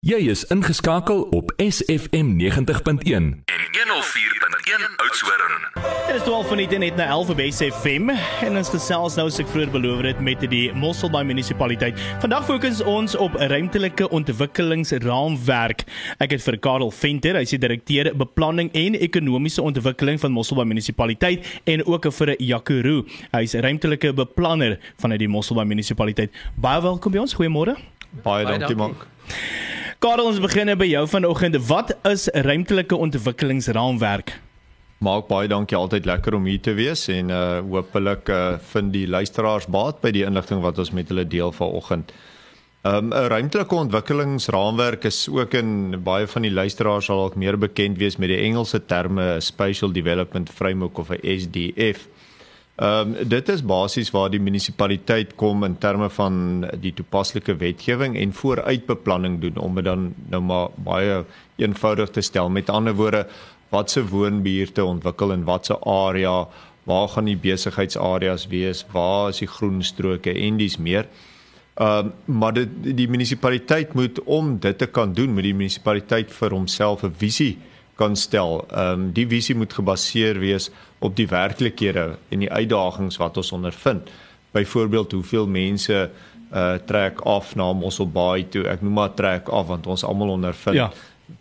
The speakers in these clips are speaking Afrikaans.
Jy is ingeskakel op SFM 90.1 en 104.1 Oudtshoorn. Dit is 12 minute net na 11 by SFM en ons gesels nou soos ek vroeër beloof het met die Mosselbaai munisipaliteit. Vandag fokus ons op ruimtelike ontwikkelingsraamwerk. Ek het vir Karel Venter, hy is die direkteur beplanning en ekonomiese ontwikkeling van Mosselbaai munisipaliteit en ook vir Jakuru. Hy is ruimtelike beplanner vanuit die Mosselbaai munisipaliteit. Baie welkom by ons. Goeiemôre. Baie dankie, Mark. Karel, ons begin by jou vanoggend. Wat is ruimtelike ontwikkelingsraamwerk? Maak baie dankie altyd lekker om hier te wees en uh hopelik uh vind die luisteraars baat by die inligting wat ons met hulle deel vanoggend. Um 'n ruimtelike ontwikkelingsraamwerk is ook in baie van die luisteraars sal dalk meer bekend wees met die Engelse terme Spatial Development Framework of 'n SDF. Ehm um, dit is basies waar die munisipaliteit kom in terme van die toepaslike wetgewing en vooruitbeplanning doen om dit dan nou maar baie eenvoudig te stel. Met ander woorde, watse woonbuurte ontwikkel in watse area, waar gaan die besigheidsareas wees, waar is die groenstroke en dis meer. Ehm um, maar dit die munisipaliteit moet om dit te kan doen, moet die munisipaliteit vir homself 'n visie kan stel. Ehm um, die visie moet gebaseer wees op die werklikhede en die uitdagings wat ons ondervind. Byvoorbeeld hoeveel mense uh trek af na Mosselbaai toe. Ek noem maar trek af want ons almal ondervind ja,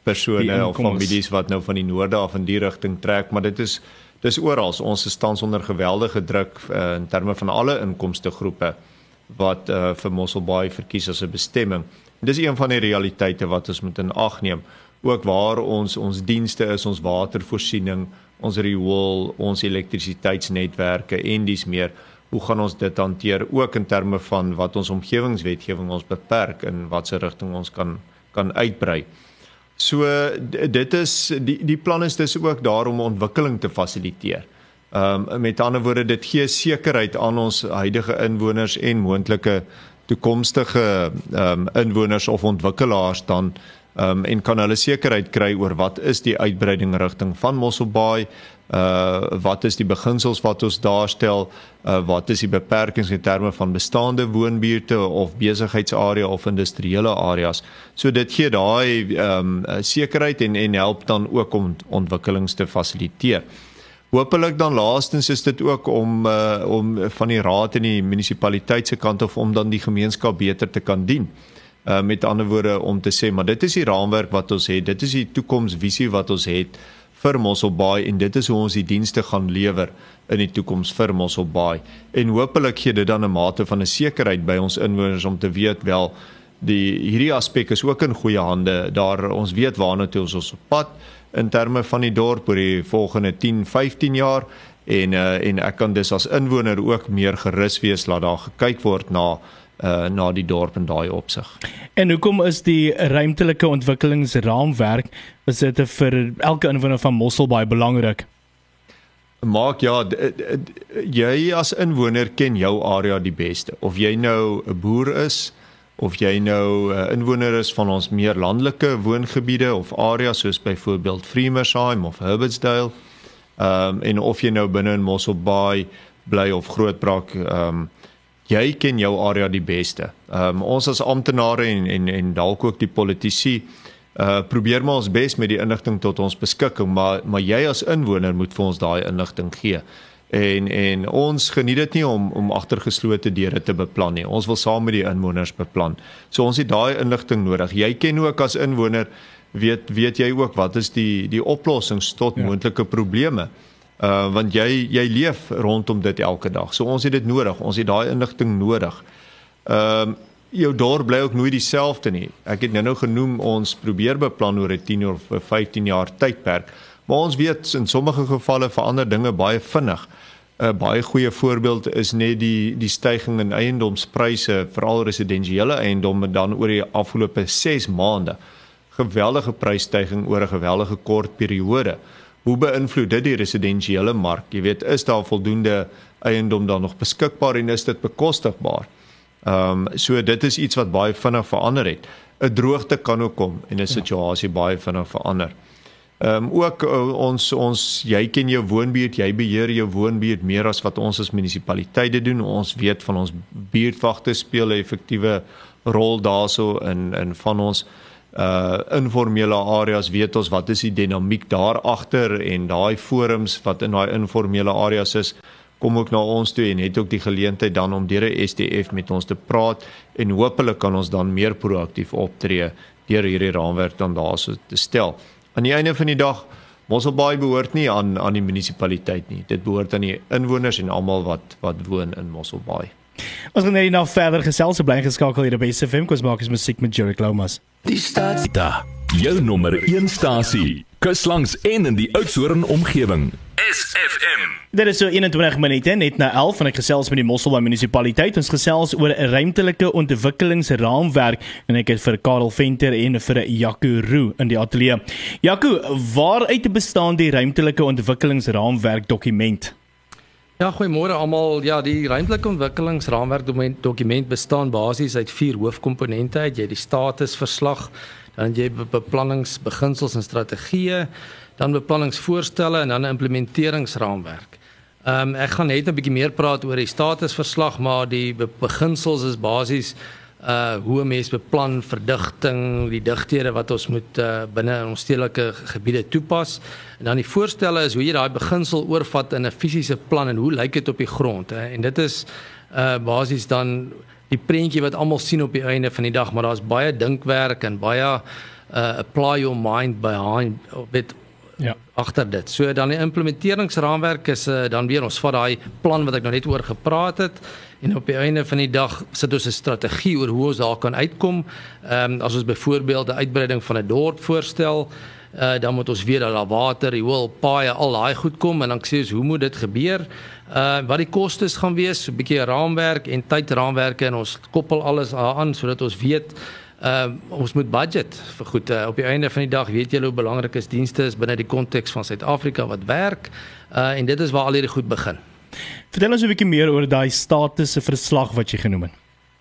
persone of families wat nou van die noorde af in die rigting trek, maar dit is dis oral. Ons is tans onder geweldige druk uh, in terme van alle inkomste groepe wat uh vir Mosselbaai verkies as 'n bestemming. En dis een van die realiteite wat ons moet in ag neem ook waar ons ons dienste is, ons watervoorsiening, ons riool, ons elektrisiteitsnetwerke en dis meer. Hoe gaan ons dit hanteer ook in terme van wat ons omgewingswetgewing ons beperk en watse rigting ons kan kan uitbrei. So dit is die die plan is dis ook daar om ontwikkeling te fasiliteer. Ehm um, met ander woorde dit gee sekerheid aan ons huidige inwoners en moontlike toekomstige ehm um, inwoners of ontwikkelaars dan um, en kan hulle sekerheid kry oor wat is die uitbreiding rigting van Mosselbaai uh wat is die beginsels wat ons daarstel uh wat is die beperkings in terme van bestaande woonbuurte of besigheidsarea of industriële areas so dit gee daai ehm um, sekerheid en en help dan ook om ontwikkelings te fasiliteer. Hoopelik dan laastens is dit ook om uh om van die raad en die munisipaliteit se kant of om dan die gemeenskap beter te kan dien. Uh, met ander woorde om te sê maar dit is die raamwerk wat ons het. Dit is die toekomsvisie wat ons het vir Mosselbaai en dit is hoe ons die dienste gaan lewer in die toekoms vir Mosselbaai. En hopelik gee dit dan 'n mate van 'n sekerheid by ons inwoners om te weet wel die hierdie aspek is ook in goeie hande. Daar ons weet waarna toe ons ons pad in terme van die dorp oor die volgende 10 15 jaar en uh, en ek kan dus as inwoner ook meer gerus wees laat daar gekyk word na uh na die dorp in daai opsig. En hoekom is die ruimtelike ontwikkelingsraamwerk is dit vir elke inwoner van Mosselbaai belangrik? Maak ja, jy as inwoner ken jou area die beste. Of jy nou 'n boer is of jy nou 'n inwoner is van ons meer landelike woongebiede of areas soos byvoorbeeld Freemersheim of Herbertsdale. Ehm um, en of jy nou binne in Mosselbaai bly of Grootbrak ehm um, jy ken jou area die beste. Ehm um, ons as amptenare en en en dalk ook die politici uh probeer maar ons bes met die inligting tot ons beskikking, maar maar jy as inwoner moet vir ons daai inligting gee. En en ons geniet dit nie om om agter geslote deure te beplan nie. Ons wil saam met die inwoners beplan. So ons het daai inligting nodig. Jy ken ook as inwoner weet weet jy ook wat is die die oplossings tot ja. moontlike probleme uh want jy jy leef rondom dit elke dag. So ons het dit nodig. Ons het daai inligting nodig. Ehm uh, jou dorp bly ook nooit dieselfde nie. Ek het nou-nou genoem ons probeer beplan oor 'n 10 of 15 jaar tydperk. Maar ons weet in sommige gevalle verander dinge baie vinnig. 'n uh, Baie goeie voorbeeld is net die die stygings in eiendomspryse, veral residensiële eiendomme dan oor die afgelope 6 maande. Geweldige prysstygings oor 'n geweldige kort periode hoe beïnvloed dit die residensiële mark? Jy weet, is daar voldoende eiendom dan nog beskikbaar en is dit bekostigbaar? Ehm um, so dit is iets wat baie vinnig verander het. 'n Droogte kan ook kom en 'n situasie ja. baie vinnig verander. Ehm um, ook uh, ons ons jy ken jou woonbuurt, jy beheer jou woonbuurt meer as wat ons as munisipaliteite doen. Ons weet van ons buurtwagte speel 'n effektiewe rol daarso in in van ons uh informele areas weet ons wat is die dinamiek daar agter en daai forums wat in daai informele areas is kom ook na ons toe en het ook die geleentheid dan om deur die STF met ons te praat en hopelik kan ons dan meer proaktief optree deur hierdie raamwerk dan daarso te stel. Aan die einde van die dag Mosselbaai behoort nie aan aan die munisipaliteit nie. Dit behoort aan die inwoners en almal wat wat woon in Mosselbaai. Ons gaan net nou verder gesels, bly geskakel hier by SFM kos maak is musiek met Jerry Lomas. Die stad da. Jou nommer 1 stasie. Kuslangs en in die Oudtshoorn omgewing. SFM. Dit is so 21 minute net na 11 en ek gesels met die Mosselbaai munisipaliteit. Ons gesels oor 'n ruimtelike ontwikkelingsraamwerk en ek het vir Karel Venter en vir Jaco Roo in die ateljee. Jaco, waaruit bestaan die ruimtelike ontwikkelingsraamwerk dokument? Ja, goeiemôre almal. Ja, die ruimtelike ontwikkelingsraamwerk dokument bestaan basies uit vier hoofkomponente. Jy het die statusverslag, dan jy beplanningsbeginsels en strategieë, dan beplanningsvoorstelle en dan 'n implementeringsraamwerk. Ehm um, ek gaan net 'n bietjie meer praat oor die statusverslag, maar die beginsels is basies uh hoe 'n mens beplan verdigting, die digthede wat ons moet uh binne in ons stedelike gebiede toepas. En dan die voorstelle is hoe jy daai beginsel oorvat in 'n fisiese plan en hoe lyk dit op die grond, hè? En dit is uh basies dan die prentjie wat almal sien op die einde van die dag, maar daar's baie dinkwerk en baie uh apply your mind behind bit Ja. Agter dit. So dan die implementeringsraamwerk is uh, dan weer ons vat daai plan wat ek nou net oor gepraat het en op die einde van die dag sit ons 'n strategie oor hoe ons daar kan uitkom. Ehm um, as ons byvoorbeeld 'n uitbreiding van 'n dorp voorstel, uh, dan moet ons weet dat daar water, riool, paaie, al daai goed kom en dan sê ons hoe moet dit gebeur? Uh wat die kostes gaan wees, so 'n bietjie raamwerk en tydraamwerke en ons koppel alles aan sodat ons weet uh ons moet budget vir goed uh, op die einde van die dag weet julle hoe belangrik is dienste is binne die konteks van Suid-Afrika wat werk uh en dit is waar al hierdie goed begin. Vertel ons 'n bietjie meer oor daai status se verslag wat jy genoem het.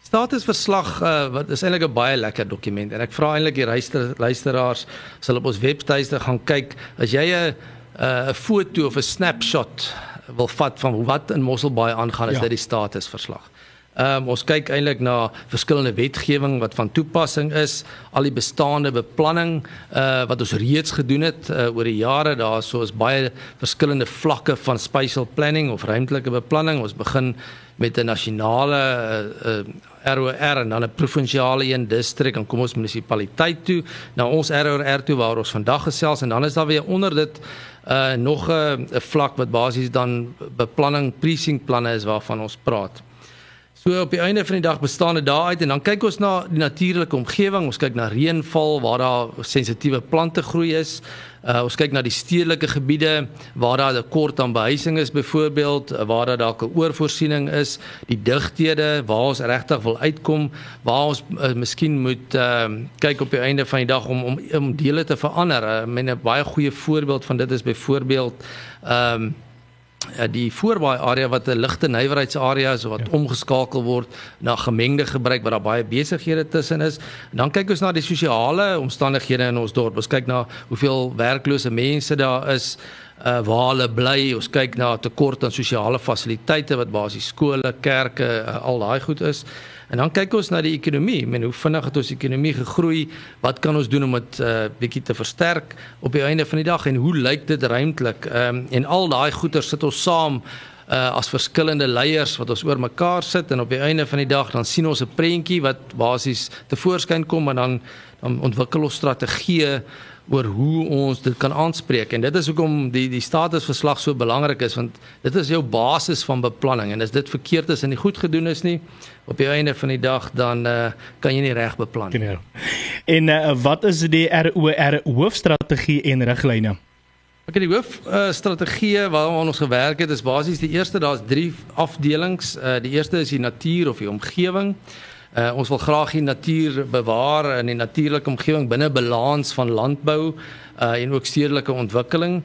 Statusverslag uh, wat is eintlik 'n baie lekker dokument en ek vra eintlik die luister, luisteraars sal op ons webtuiste gaan kyk as jy 'n 'n foto of 'n snapshot wil vat van wat in Mosselbaai aangaan is ja. dit die statusverslag. Ehm um, ons kyk eintlik na verskillende wetgewing wat van toepassing is, al die bestaande beplanning uh wat ons reeds gedoen het uh, oor die jare. Daar is soos baie verskillende vlakke van spatial planning of ruimtelike beplanning. Ons begin met 'n nasionale uh, uh ROR en dan 'n provinsiale een distrik en kom ons munisipaliteit toe na ons ROR toe waar ons vandag gesels en dan is daar weer onder dit uh nog 'n vlak wat basies dan beplanning precinctplanne is waarvan ons praat. So op die einde van die dag bestaan dit daaruit en dan kyk ons na die natuurlike omgewing. Ons kyk na reënval waar daar sensitiewe plante groei is. Uh, ons kyk na die stedelike gebiede waar daar 'n kort aan behuising is byvoorbeeld, waar daar dalk 'n oorvoorsiening is, die digthede waar ons regtig wil uitkom, waar ons uh, miskien moet uh, kyk op die einde van die dag om om om dele te verander. Uh, 'n baie goeie voorbeeld van dit is byvoorbeeld ehm um, die voorbaai area wat 'n ligte nywerheidsarea is wat ja. omgeskakel word na gemengde gebruik waar daar baie besighede tussen is. En dan kyk ons na die sosiale omstandighede in ons dorp. Ons kyk na hoeveel werklose mense daar is, uh waar hulle bly. Ons kyk na tekort aan sosiale fasiliteite wat basies skole, kerke, uh, al daai goed is. En dan kyk ons na die ekonomie. Men hoe vinnig het ons ekonomie gegroei? Wat kan ons doen om dit 'n uh, bietjie te versterk op die einde van die dag en hoe lyk dit ruimtelik? Ehm um, en al daai goeder sit ons saam uh as verskillende leiers wat ons oor mekaar sit en op die einde van die dag dan sien ons 'n prentjie wat basies te voorskyn kom en dan dan ontwikkel ons strategieë oor hoe ons dit kan aanspreek en dit is hoekom die die statusverslag so belangrik is want dit is jou basis van beplanning en as dit verkeerd is en nie goed gedoen is nie op die einde van die dag dan uh, kan jy nie reg beplan nie. En uh, wat is die ROR hoofstrategie en riglyne? Ek het die hoof uh, strategie waaraan ons gewerk het is basies die eerste daar's drie afdelings. Uh, die eerste is die natuur of die omgewing. Uh, ons wil graag die natuur bewaar en die natuurlike omgewing binne balans van landbou uh, en ook stedelike ontwikkeling.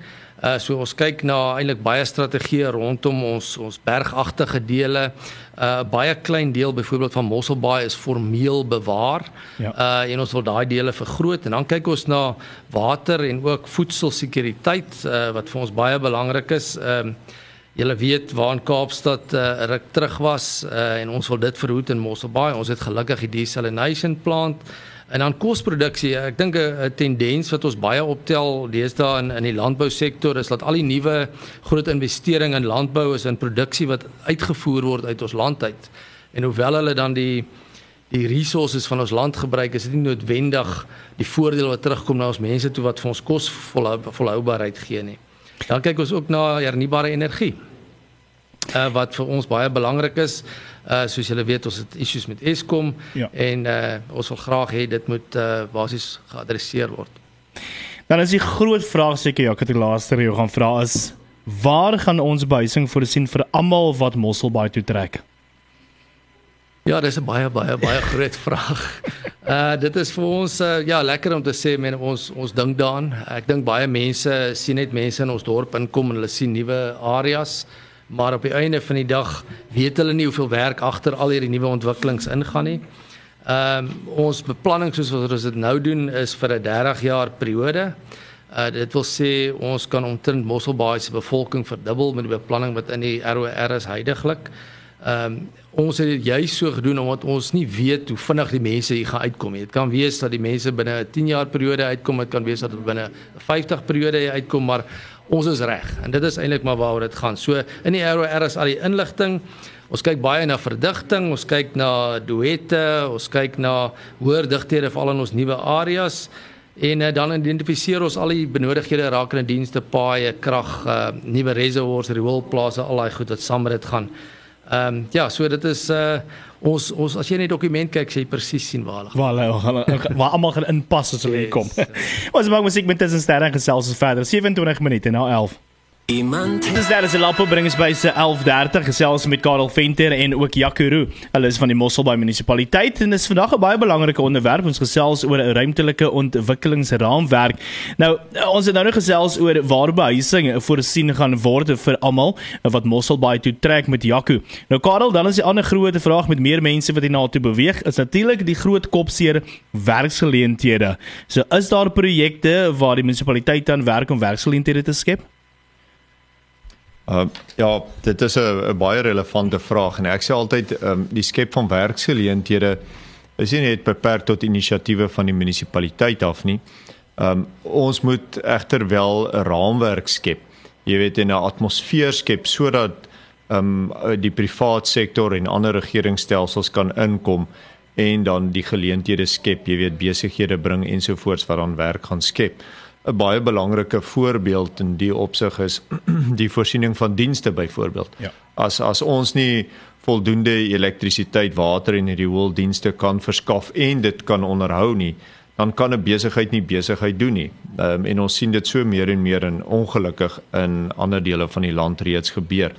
Uh, so ons kyk na eintlik baie strategieë rondom ons ons bergagtige dele. 'n uh, Baie klein deel byvoorbeeld van Mosselbaai is formeel bewaar. Ja. Uh en ons wil daai dele vergroot en dan kyk ons na water en ook voedselsekuriteit uh, wat vir ons baie belangrik is. Ehm uh, Julle weet waar in Kaapstad uh, ruk terug was uh, en ons wil dit verhoed in Mosselbaai. Ons het gelukkig die desalination plant En dan kosproduksie, ek dink 'n tendens wat ons baie optel deesdae in in die landbousektor is dat al die nuwe groot investering in landbou is in produksie wat uitgevoer word uit ons land uit. En hoewel hulle dan die die resources van ons land gebruik, is dit nie noodwendig die voordeel wat terugkom na ons mense toe wat vir ons kos volhou, volhoubaarheid gee nie. Dan kyk ons ook na hernubare energie. Uh wat vir ons baie belangrik is. Uh soos julle weet, ons het issues met Eskom Ja. en uh ons wil graag hê dit moet uh basies geadresseer word. Dan is die groot vraag seker ja, ek het die laaste reg gaan vra is waar gaan ons behuising voorsien vir almal wat Mosselbaai toe trek? Ja, dis 'n baie baie baie groot vraag. Uh dit is vir ons uh, ja, lekker om te sê men ons ons dink daaraan. Ek dink baie mense sien net mense in ons dorp inkom en hulle sien nuwe areas, maar op die einde van die dag weet hulle nie hoeveel werk agter al hierdie nuwe ontwikkelings ingaan nie. Ehm ons beplanning soos wat ons dit nou doen is vir 'n 30 jaar periode. Uh dit wil sê ons kan omtrent Mosselbaai se bevolking verdubbel met die beplanning wat in die ROR is heidaglik. Ehm um, ons het dit juist so gedoen omdat ons nie weet hoe vinnig die mense hier gaan uitkom nie. Dit kan wees dat die mense binne 'n 10 jaar periode uitkom, dit kan wees dat dit binne 'n 50 periode uitkom, maar ons is reg. En dit is eintlik maar waaroor dit gaan. So in die ROR is al die inligting. Ons kyk baie na verdigting, ons kyk na duette, ons kyk na hoër digthede veral in ons nuwe areas. En uh, dan identifiseer ons al die benodigdhede rakende dienste, paaie, krag, uh, nuwe reservoirs, rioolplase, al daai goed wat saam met dit gaan. Ehm um, ja, so dit is uh ons ons as jy net dokument kyk, sê jy presies sien waar hulle. Waar hulle waar almal gaan inpas as hulle hier kom. Ons maak musiek met tussen sterre en gesels ons verder 27 minute na 11. Iemand Dis daar is 'n lapo bringers by se 11:30 gesels met Karel Venter en ook Jakuru. Hulle is van die Mosselbaai munisipaliteit en dis vandag 'n baie belangrike onderwerp. Ons gesels oor 'n ruimtelike ontwikkelingsraamwerk. Nou, ons het nou nog gesels oor waar behuising voorsien gaan word vir almal wat Mosselbaai toe trek met Jaku. Nou Karel, dan is die ander groot vraag met meer mense wat hierna toe beweeg, is natuurlik die groot kopseer werksgeleenthede. So is daar projekte waar die munisipaliteit aan werk om werksgeleenthede te skep? Uh ja, dit is 'n baie relevante vraag en ek sê altyd ehm um, die skep van werksgeleenthede is nie net beperk tot inisiatiewe van die munisipaliteit af nie. Ehm um, ons moet egter wel 'n raamwerk skep. Jy weet 'n atmosfeer skep sodat ehm um, die privaat sektor en ander regeringsstelsels kan inkom en dan die geleenthede skep, jy weet besighede bring ensovoorts wat dan werk gaan skep. 'n baie belangrike voorbeeld in die opsig is die voorsiening van dienste byvoorbeeld. Ja. As as ons nie voldoende elektrisiteit, water en riooldienste kan verskaf en dit kan onderhou nie, dan kan 'n besigheid nie besigheid doen nie. Ehm um, en ons sien dit so meer en meer in ongelukkig in ander dele van die land reeds gebeur.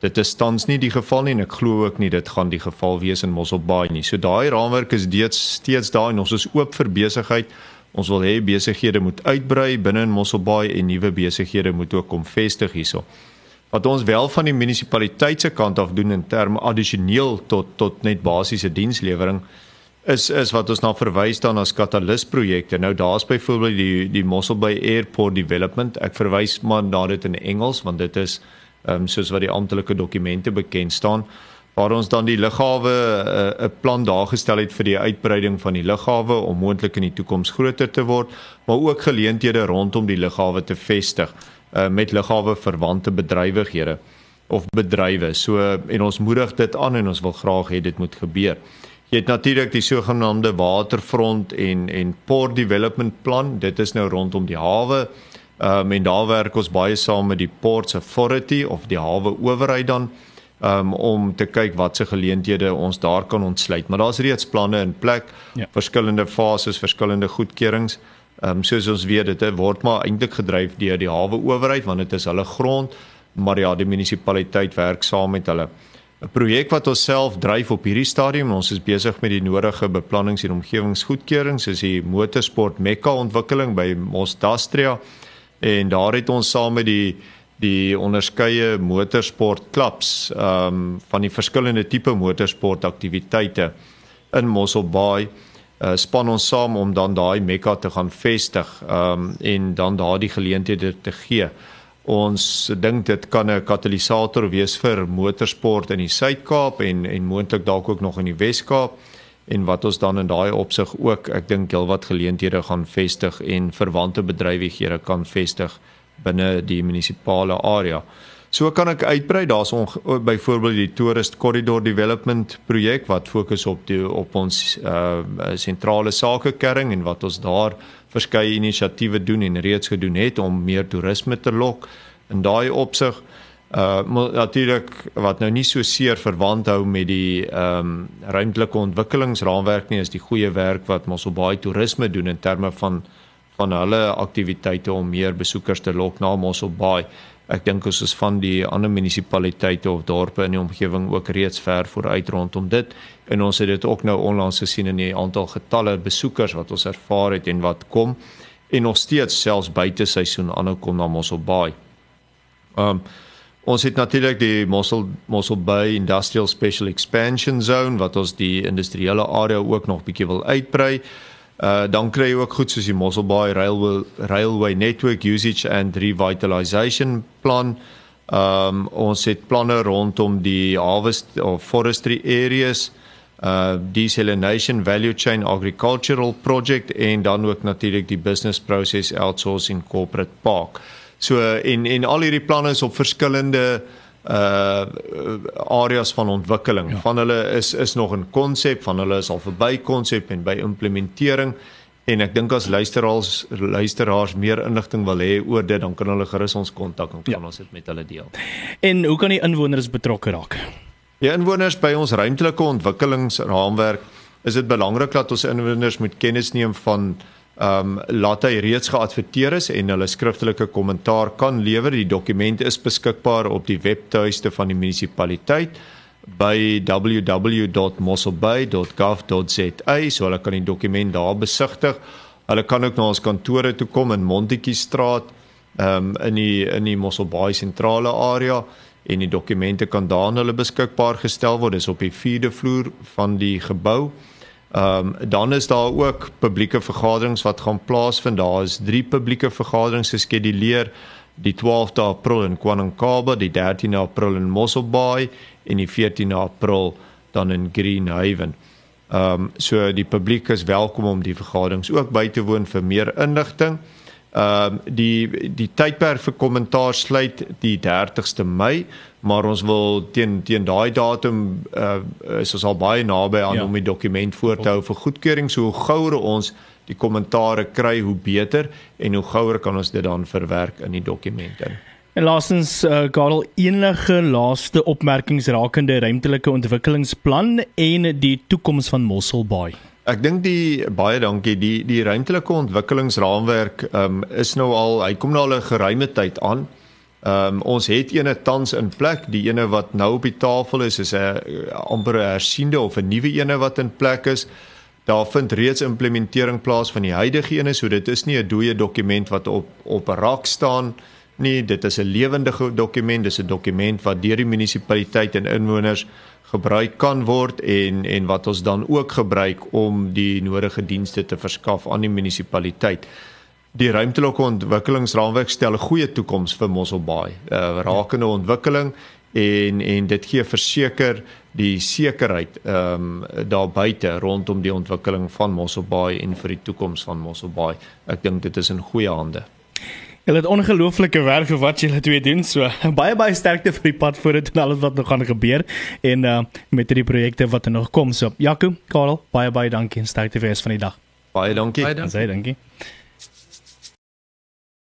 Dit is tans nie die geval nie en ek glo ook nie dit gaan die geval wees in Mosselbaai nie. So daai raamwerk is steeds steeds daar en ons is oop vir besigheid. Ons wil hê besighede moet uitbrei binne in Mosselbaai en nuwe besighede moet ook kom vestig hierso. Wat ons wel van die munisipaliteit se kant af doen in terme addisioneel tot tot net basiese dienslewering is is wat ons na verwys dan as katalusprojekte. Nou daar's byvoorbeeld die die Mosselbaai Airport Development. Ek verwys maar na dit in Engels want dit is ehm um, soos wat die amptelike dokumente bekend staan waar ons dan die lughawe 'n uh, 'n plan daar gestel het vir die uitbreiding van die lughawe om moontlik in die toekoms groter te word, maar ook geleenthede rondom die lughawe te vestig uh, met lughawe verwante bedrywighede of bedrywe. So en ons moedig dit aan en ons wil graag hê dit moet gebeur. Jy het natuurlik die sogenaamde waterfront en en port development plan. Dit is nou rondom die hawe. Ehm um, en daar werk ons baie saam met die Ports Authority of die hawe owerheid dan um, om te kyk wat se geleenthede ons daar kan ontsluit. Maar daar's reeds planne in plek, Ja. verskillende fases, verskillende goedkeurings. Ehm um, soos ons weet dit word maar eintlik gedryf deur die hawe owerheid want dit is hulle grond, maar ja, die munisipaliteit werk saam met hulle. 'n Projek wat ons self dryf op hierdie stadium, ons is besig met die nodige beplannings en omgewingsgoedkeurings, is die motorsport Mekka ontwikkeling by Mosdastria en daar het ons saam met die die onderskeie motorsportklubs ehm um, van die verskillende tipe motorsportaktiwiteite in Mosselbaai uh, span ons saam om dan daai Mekka te gaan vestig ehm um, en dan daardie geleenthede te gee. Ons dink dit kan 'n katalisator wees vir motorsport in die Suid-Kaap en en moontlik dalk ook nog in die Wes-Kaap en wat ons dan in daai opsig ook ek dink heelwat geleenthede gaan vestig en verwante bedrywighede kan vestig binne die munisipale area. So kan ek uitbrei daar's byvoorbeeld die Tourist Corridor Development projek wat fokus op die op ons uh sentrale sakekering en wat ons daar verskeie inisiatiewe doen en reeds gedoen het om meer toerisme te lok in daai opsig. Uh natuurlik wat nou nie so seer verwant hou met die ehm um, ruimtelike ontwikkelingsraamwerk nie is die goeie werk wat baie toerisme doen in terme van van hulle aktiwiteite om meer besoekers te lok na Mossel Bay. Ek dink ons is van die ander munisipaliteite of dorpe in die omgewing ook reeds ver vooruit rondom dit en ons het dit ook nou onlangs gesien in die aantal getalle besoekers wat ons ervaar het en wat kom en nog steeds selfs buite seisoen aanhou kom na Mossel Bay. Um ons het natuurlik die Mossel Mossel Bay Industrial Special Expansion Zone wat ons die industriële area ook nog bietjie wil uitbrei. Uh dan kry jy ook goed soos die Mossel Bay Railway Railway Network Usage and Revitalization plan. Um ons het planne rondom die harvest of forestry areas, uh desalination value chain agricultural project en dan ook natuurlik die business process outsourcing corporate park. So en en al hierdie planne is op verskillende uh areas van ontwikkeling. Ja. Van hulle is is nog 'n konsep, van hulle is al verby konsep en by implementering. En ek dink as luisteraars luisteraars meer inligting wil hê oor dit, dan kan hulle gerus ons kontak en kan ja. ons dit met hulle deel. En hoe kan die inwoners betrokke raak? Die inwoners by ons ruimtelike ontwikkelingsraamwerk is dit belangrik dat ons inwoners moet kennis neem van ehm um, laat hy reeds geadverteer is en hulle skriftelike kommentaar kan lewer. Die dokument is beskikbaar op die webtuiste van die munisipaliteit by www.mosselbay.gov.za. So hulle kan die dokument daar besigtig. Hulle kan ook na ons kantore toe kom in Montetjie straat ehm um, in die in die Mosselbaai sentrale area en die dokumente kan daar aan hulle beskikbaar gestel word. Dit is op die 4de vloer van die gebou. Ehm um, dan is daar ook publieke vergaderings wat gaan plaasvind. Daar is 3 publieke vergaderings geskeduleer. Die 12de April in KwaNkaba, die 13de April in Mossel Bay en die 14de April dan in Greenhaven. Ehm um, so die publiek is welkom om die vergaderings ook by te woon vir meer inligting. Ehm uh, die die tydperk vir kommentaar sluit die 30ste Mei, maar ons wil teen teen daai datum uh is ons al baie naby aan ja. om die dokument voor te hou vir goedkeuring. So hoe gouer ons die kommentare kry, hoe beter en hoe gouer kan ons dit dan verwerk in die dokument in. En laastens uh Karel enige laaste opmerkings rakende ruimtelike ontwikkelingsplan en die toekoms van Mossel Bay. Ek dink die baie dankie die die ruimtelike ontwikkelingsraamwerk um, is nou al hy kom nou al 'n geruime tyd aan. Um, ons het ene tans in plek, die ene wat nou op die tafel is is 'n amper 'n hersiende of 'n nuwe ene wat in plek is. Daar vind reeds implementering plaas van die huidige ene, so dit is nie 'n dooie dokument wat op op 'n rak staan nie. Dit is 'n lewendige dokument, dis 'n dokument wat deur die munisipaliteit en inwoners gebruik kan word en en wat ons dan ook gebruik om die nodige dienste te verskaf aan die munisipaliteit. Die ruimtelike ontwikkelingsraamwerk stel 'n goeie toekoms vir Mossel Bay. Uh, rakende ontwikkeling en en dit gee verseker die sekerheid ehm um, daar buite rondom die ontwikkeling van Mossel Bay en vir die toekoms van Mossel Bay. Ek dink dit is in goeie hande. Julle het ongelooflike werk vir wat julle twee doen. So baie baie sterkte vir die pad vorentoe en alles wat nog gaan gebeur en uh met hierdie projekte wat er nog kom. So Jaco, Karel, baie baie dankie en sterkte vir res van die dag. Baie dankie. Baie dankie. Baie dankie.